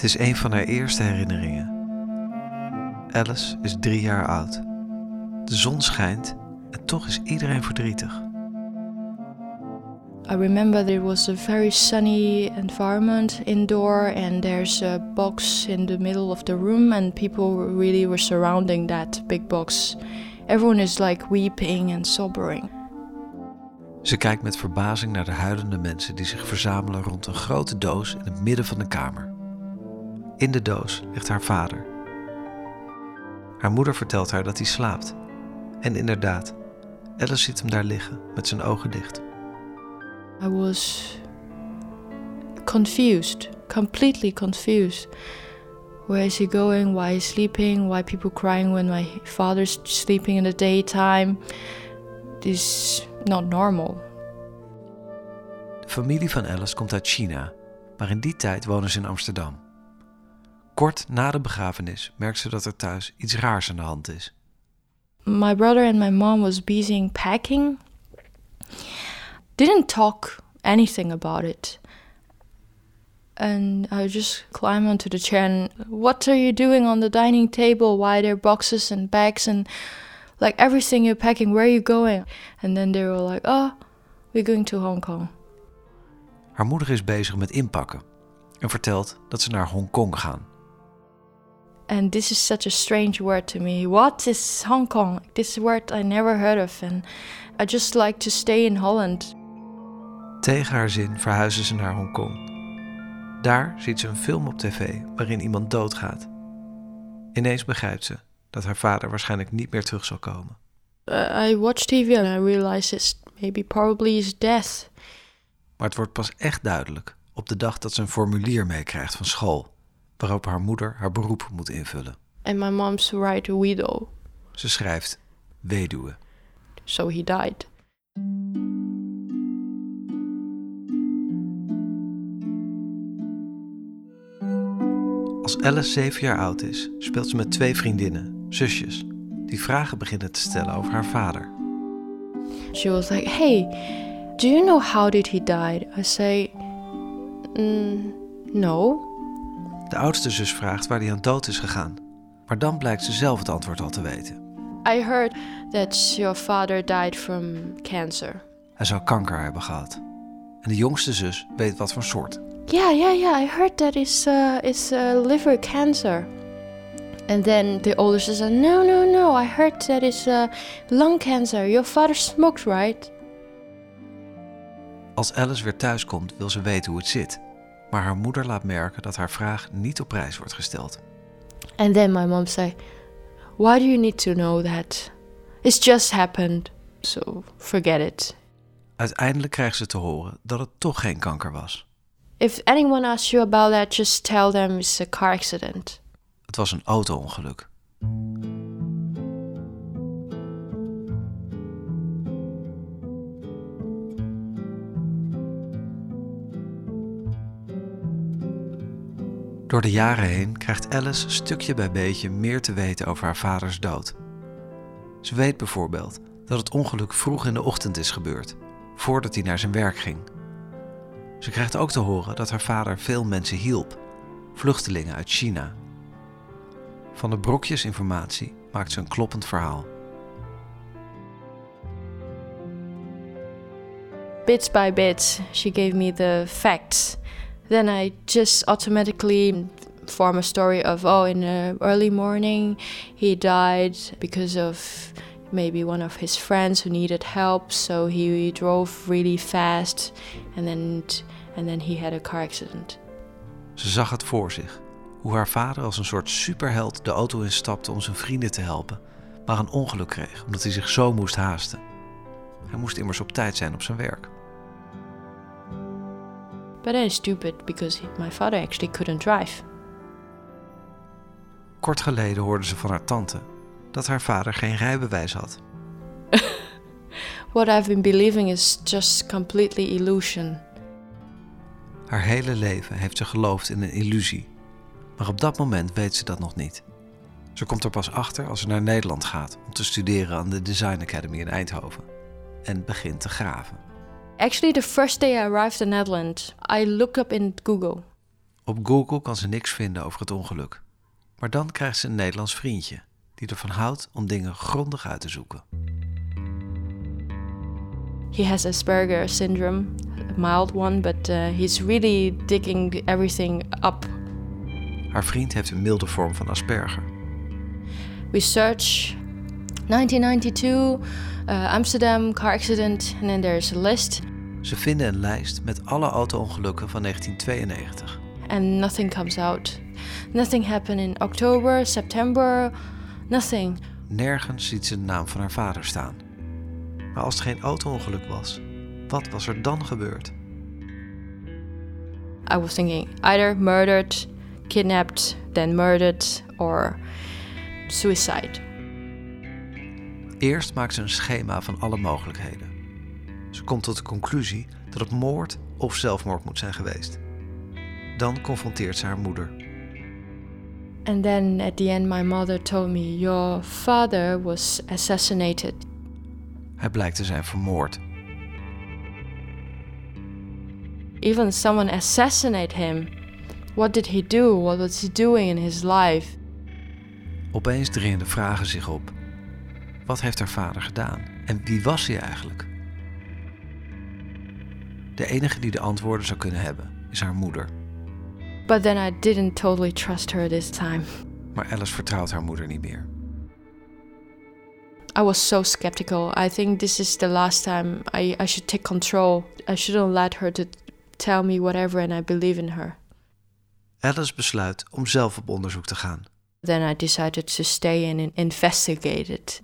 Het is een van haar eerste herinneringen. Alice is drie jaar oud. De zon schijnt en toch is iedereen verdrietig. I remember there was a very sunny environment indoor, and there's a box in the middle of the room, and people really were surrounding that big box. Everyone is like weeping and sobbing. Ze kijkt met verbazing naar de huilende mensen die zich verzamelen rond een grote doos in het midden van de kamer. In de doos ligt haar vader. Haar moeder vertelt haar dat hij slaapt. En inderdaad, Alice ziet hem daar liggen met zijn ogen dicht. I was confused, completely confused. Where is he going? Why is he sleeping? Why people crying when my father's sleeping in the daytime? This is not normal. De familie van Alice komt uit China, maar in die tijd wonen ze in Amsterdam. Kort na de begrafenis merkt ze dat er thuis iets raars aan de hand is. My brother and my mom was busy packing. Didn't talk anything about it. And I just climb onto the chair and what are you doing on the dining table? Why are there boxes and bags and like everything you're packing? Where are you going? And then they were like, oh, we're going to Hong Kong. Haar moeder is bezig met inpakken en vertelt dat ze naar Hongkong gaan. And this is such a strange word to me. What is Hong Kong? This word I never heard of, and I just like to stay in Holland. Tegen haar zin verhuizen ze naar Hongkong. Daar ziet ze een film op tv waarin iemand doodgaat. Ineens begrijpt ze dat haar vader waarschijnlijk niet meer terug zal komen. Uh, I watched TV and I realized it's maybe probably his death. Maar het wordt pas echt duidelijk op de dag dat ze een formulier meekrijgt van school, waarop haar moeder haar beroep moet invullen. And my mom's write a widow. Ze schrijft weduwe. So he died. Als Alice zeven jaar oud is, speelt ze met twee vriendinnen, zusjes, die vragen beginnen te stellen over haar vader. She was like, "Hey, do you know how did he die?" I say, mm, "No." De oudste zus vraagt waar hij aan dood is gegaan, maar dan blijkt ze zelf het antwoord al te weten. I heard that your father died from cancer. Hij zou kanker hebben gehad. En de jongste zus weet wat voor soort. Yeah, yeah, yeah. I heard that it's uh, it's uh, liver cancer. And then the older sister said, No, no, no. I heard that it's uh, lung cancer. Your father smoked, right? Als Alice weer thuis komt, wil ze weten hoe het zit. Maar haar moeder laat merken dat haar vraag niet op prijs wordt gesteld. And then my mom say, Why do you need to know that? It's just happened. So forget it. Uiteindelijk krijgt ze te horen dat het toch geen kanker was. If anyone asks you about that, just tell them it's a car accident. Het was een auto-ongeluk. Door de jaren heen krijgt Alice stukje bij beetje meer te weten over haar vaders dood. Ze weet bijvoorbeeld dat het ongeluk vroeg in de ochtend is gebeurd, voordat hij naar zijn werk ging. Ze krijgt ook te horen dat haar vader veel mensen hielp, vluchtelingen uit China. Van de brokjes informatie maakt ze een kloppend verhaal. Bits by bits, she gave me the facts. Then I just automatically form a story of oh, in the early morning he died because of maybe one of his friends who needed help, so he drove really fast, and then and then he had a car accident. Ze zag het voor zich, hoe haar vader als een soort superheld de auto instapte om zijn vrienden te helpen, maar een ongeluk kreeg omdat hij zich zo moest haasten. Hij moest immers op tijd zijn op zijn werk. But that is stupid because my father actually couldn't drive. Kort geleden hoorde ze van haar tante dat haar vader geen rijbewijs had. What I've been believing is just completely illusion. Haar hele leven heeft ze geloofd in een illusie, maar op dat moment weet ze dat nog niet. Ze komt er pas achter als ze naar Nederland gaat om te studeren aan de Design Academy in Eindhoven en begint te graven. Actually, the first day I arrived in Netherlands, I looked up in Google. Op Google kan ze niks vinden over het ongeluk. Maar dan krijgt ze een Nederlands vriendje die ervan houdt om dingen grondig uit te zoeken. He has Asperger syndrome, a mild one, but uh, he's really digging everything up. Haar vriend heeft een milde vorm van Asperger. We search 1992, uh, Amsterdam car accident, and then there's a list. Ze vinden een lijst met alle auto-ongelukken van 1992. And nothing comes out. Nothing happened in October, September, nothing. Nergens ziet ze de naam van haar vader staan. Maar als het geen auto-ongeluk was, wat was er dan gebeurd? I was thinking either murdered, kidnapped, then murdered, or suicide. Eerst maakt ze een schema van alle mogelijkheden. Ze komt tot de conclusie dat het moord of zelfmoord moet zijn geweest. Dan confronteert ze haar moeder. And then at the end, my mother told me, Your father was assassinated. Hij blijkt te zijn vermoord. Even someone assassinate him. What did he do? What was he doing in his life? Opeens dringen de vragen zich op. Wat heeft haar vader gedaan? En wie was hij eigenlijk? De enige die de antwoorden zou kunnen hebben is haar moeder. But then I didn't totally trust her this time. Maar Alice vertrouwt haar moeder niet meer. I was so skeptical. I think this is the last time I, I should take control. I shouldn't let her to tell me whatever and I believe in her. Alice besluit om zelf op onderzoek te gaan. Then I decided to stay and investigate it.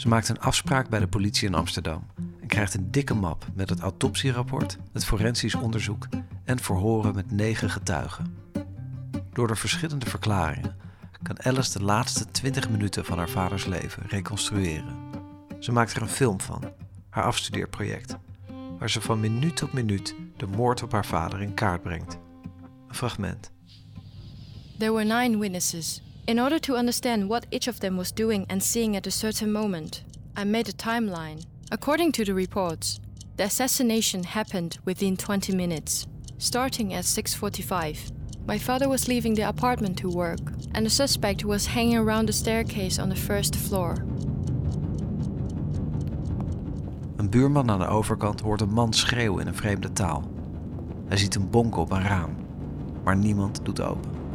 Ze maakt een afspraak bij de politie in Amsterdam en krijgt een dikke map met het autopsierapport, het forensisch onderzoek en verhoren met negen getuigen. Door de verschillende verklaringen kan Alice de laatste 20 minuten van haar vaders leven reconstrueren. Ze maakt er een film van, haar afstudeerproject, waar ze van minuut tot minuut de moord op haar vader in kaart brengt. Een fragment. There were nine witnesses. In order to understand what each of them was doing and seeing at a certain moment, I made a timeline. According to the reports, the assassination happened within 20 minutes, starting at 6:45. My father was leaving the apartment to work, and the suspect was hanging around the staircase on the first floor. Een buurman aan de overkant hoort een man schreeuwen in een vreemde taal. Hij ziet een bonk op een raam, maar niemand doet open.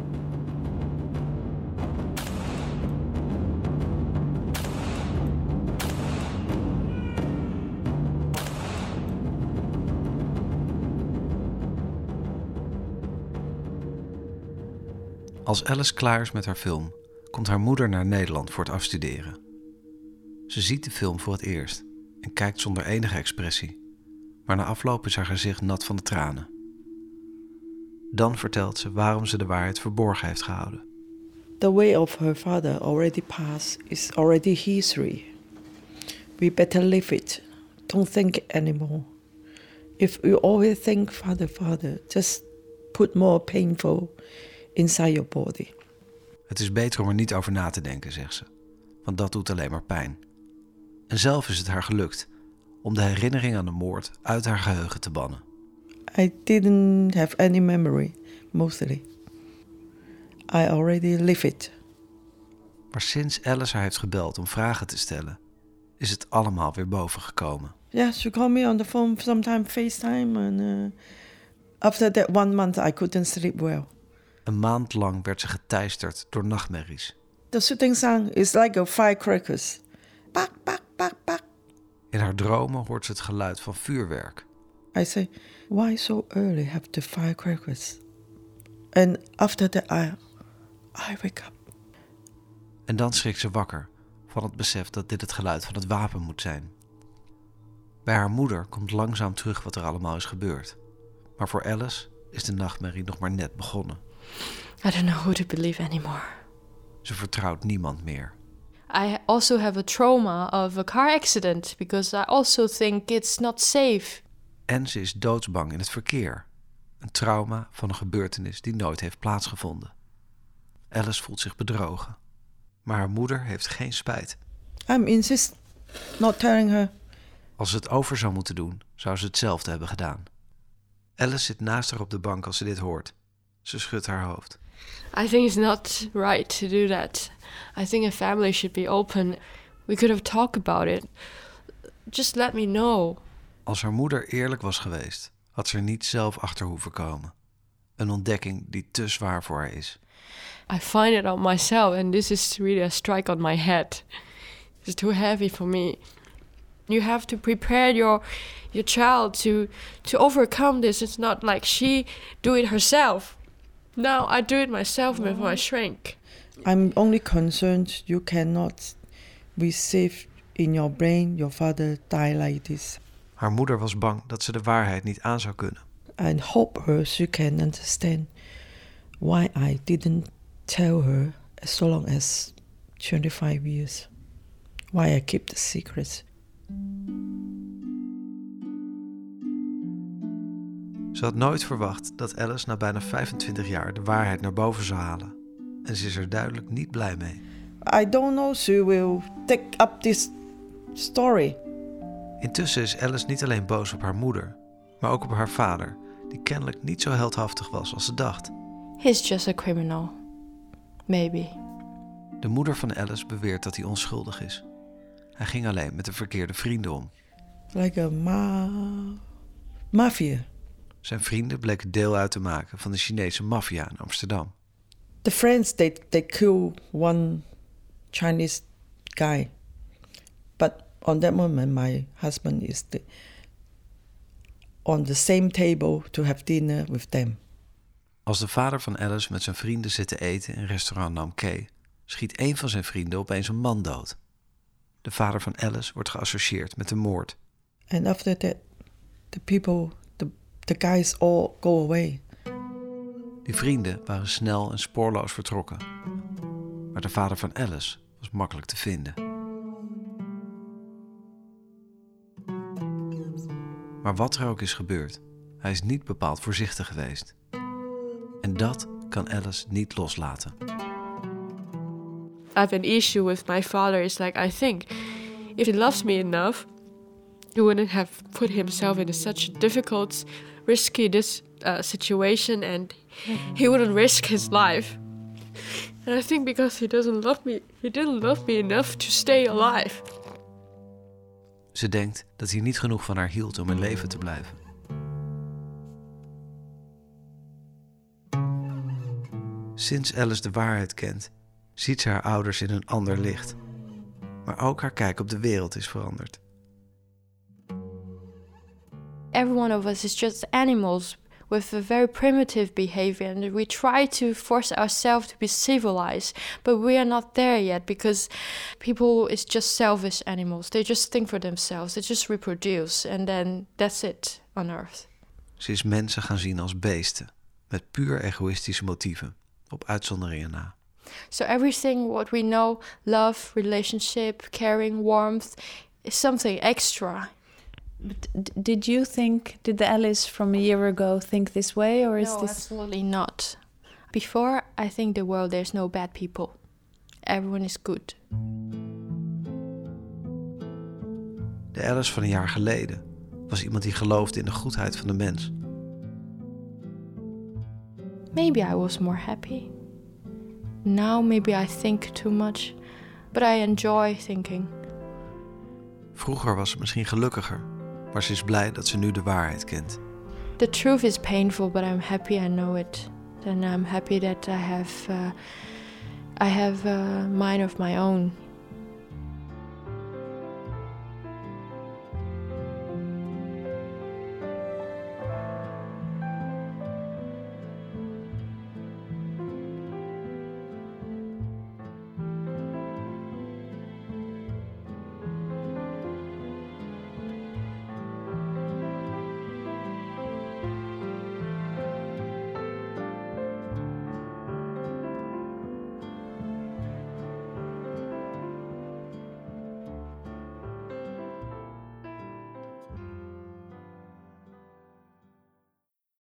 Als Alice klaar is met haar film, komt haar moeder naar Nederland voor het afstuderen. Ze ziet de film voor het eerst en kijkt zonder enige expressie, maar na afloop is haar gezicht nat van de tranen. Dan vertelt ze waarom ze de waarheid verborgen heeft gehouden. The way of her father already passed is already history. We better leave it. Don't think anymore. If you always think father, father, just put more painful inside your body. Het is beter om er niet over na te denken, zegt ze, want dat doet alleen maar pijn. En zelf is het haar gelukt om de herinnering aan de moord uit haar geheugen te bannen. I didn't have any memory, mostly. I already live it. Maar sinds Alice haar heeft gebeld om vragen te stellen, is het allemaal weer boven gekomen. Yeah, she called me on the phone, sometimes FaceTime, and uh, after that one month I couldn't sleep well. Een maand lang werd ze geteisterd door nachtmerries. The shooting sound is like a firecrackers. Bak, bak, bak, bak. In haar dromen hoort ze het geluid van vuurwerk. I say, why so early have the firecrackers? And after that, I, I wake up. En dan schrikt ze wakker van het besef dat dit het geluid van het wapen moet zijn. Bij haar moeder komt langzaam terug wat er allemaal is gebeurd. Maar voor Alice is de nachtmerrie nog maar net begonnen. I don't know who to believe anymore. Ze vertrouwt niemand meer. I also have a trauma of a car accident because I also think it's not safe. En ze is doodsbang in het verkeer. Een trauma van een gebeurtenis die nooit heeft plaatsgevonden. Alice voelt zich bedrogen. Maar haar moeder heeft geen spijt. I'm insist not telling her. Als ze het over zou moeten doen, zou ze hetzelfde hebben gedaan. Alice zit naast haar op de bank als ze dit hoort. Ze schudt haar hoofd. I think it's not right to do that. I think a family should be open. We could have talked about it. Just let me know. Als haar moeder eerlijk was geweest, had ze er niet zelf achter hoeven komen. Een ontdekking die te zwaar voor haar is. I find it out myself, and this is really a strike on my head. It's too heavy for me. You have to prepare your your child to to overcome this. It's not like she do it herself. Now I do it myself with my shrink. I'm only concerned you cannot receive in your brain your father die like this. Haar moeder was bang dat ze de waarheid niet aan zou kunnen. And hope her she can understand why I didn't tell her as so long as 25 years. Why I keep the secret. Ze had nooit verwacht dat Alice na bijna 25 jaar de waarheid naar boven zou halen. En ze is er duidelijk niet blij mee. I don't know she will take up this story. Intussen is Alice niet alleen boos op haar moeder, maar ook op haar vader, die kennelijk niet zo heldhaftig was als ze dacht. He's just a criminal. Maybe. De moeder van Alice beweert dat hij onschuldig is. Hij ging alleen met de verkeerde vrienden om. Like a ma- mafia. Zijn vrienden bleken deel uit te maken van de Chinese maffia in Amsterdam. The friends they they kill one Chinese guy, but on that moment my husband is the, on the same table to have dinner with them. Als de vader van Alice met zijn vrienden zit te eten in restaurant Namke, schiet een van zijn vrienden opeens een man dood. De vader van Alice wordt geassocieerd met de moord. And after that, the people, the guys all go away. Die vrienden waren snel en spoorloos vertrokken. Maar de vader van Alice was makkelijk te vinden. Maar wat er ook is gebeurd, hij is niet bepaald voorzichtig geweest. En dat kan Alice niet loslaten. I have an issue with my father. It's like I think if he loves me enough, wouldn't have put himself in such a difficult, risky uh, situation, and he wouldn't risk his life. And I think because he doesn't love me, he didn't love me enough to stay alive. Ze denkt dat hij niet genoeg van haar hield om in leven te blijven. Sinds Alice de waarheid kent, ziet ze haar ouders in een ander licht. Maar ook haar kijk op de wereld is veranderd. Every one of us is just animals with a very primitive behavior, and we try to force ourselves to be civilized, but we are not there yet because people is just selfish animals. They just think for themselves. They just reproduce, and then that's it on Earth. Ze is mensen gaan zien als beesten, met puur egoïstische motieven, op uitzonderingen na. So everything what we know, love, relationship, caring, warmth, is something extra. But d- did you think, did the Alice from a year ago think this way, or is no, this? absolutely not. Before, I think the world there's no bad people. Everyone is good. De Alice van een jaar geleden was iemand die geloofde in de goedheid van de mens. Maybe I was more happy. Now maybe I think too much, but I enjoy thinking. Vroeger was ze misschien gelukkiger, maar ze is blij dat ze nu de waarheid kent. The truth is painful, but I'm happy I know it. And I'm happy that I have uh, I have a mind of my own.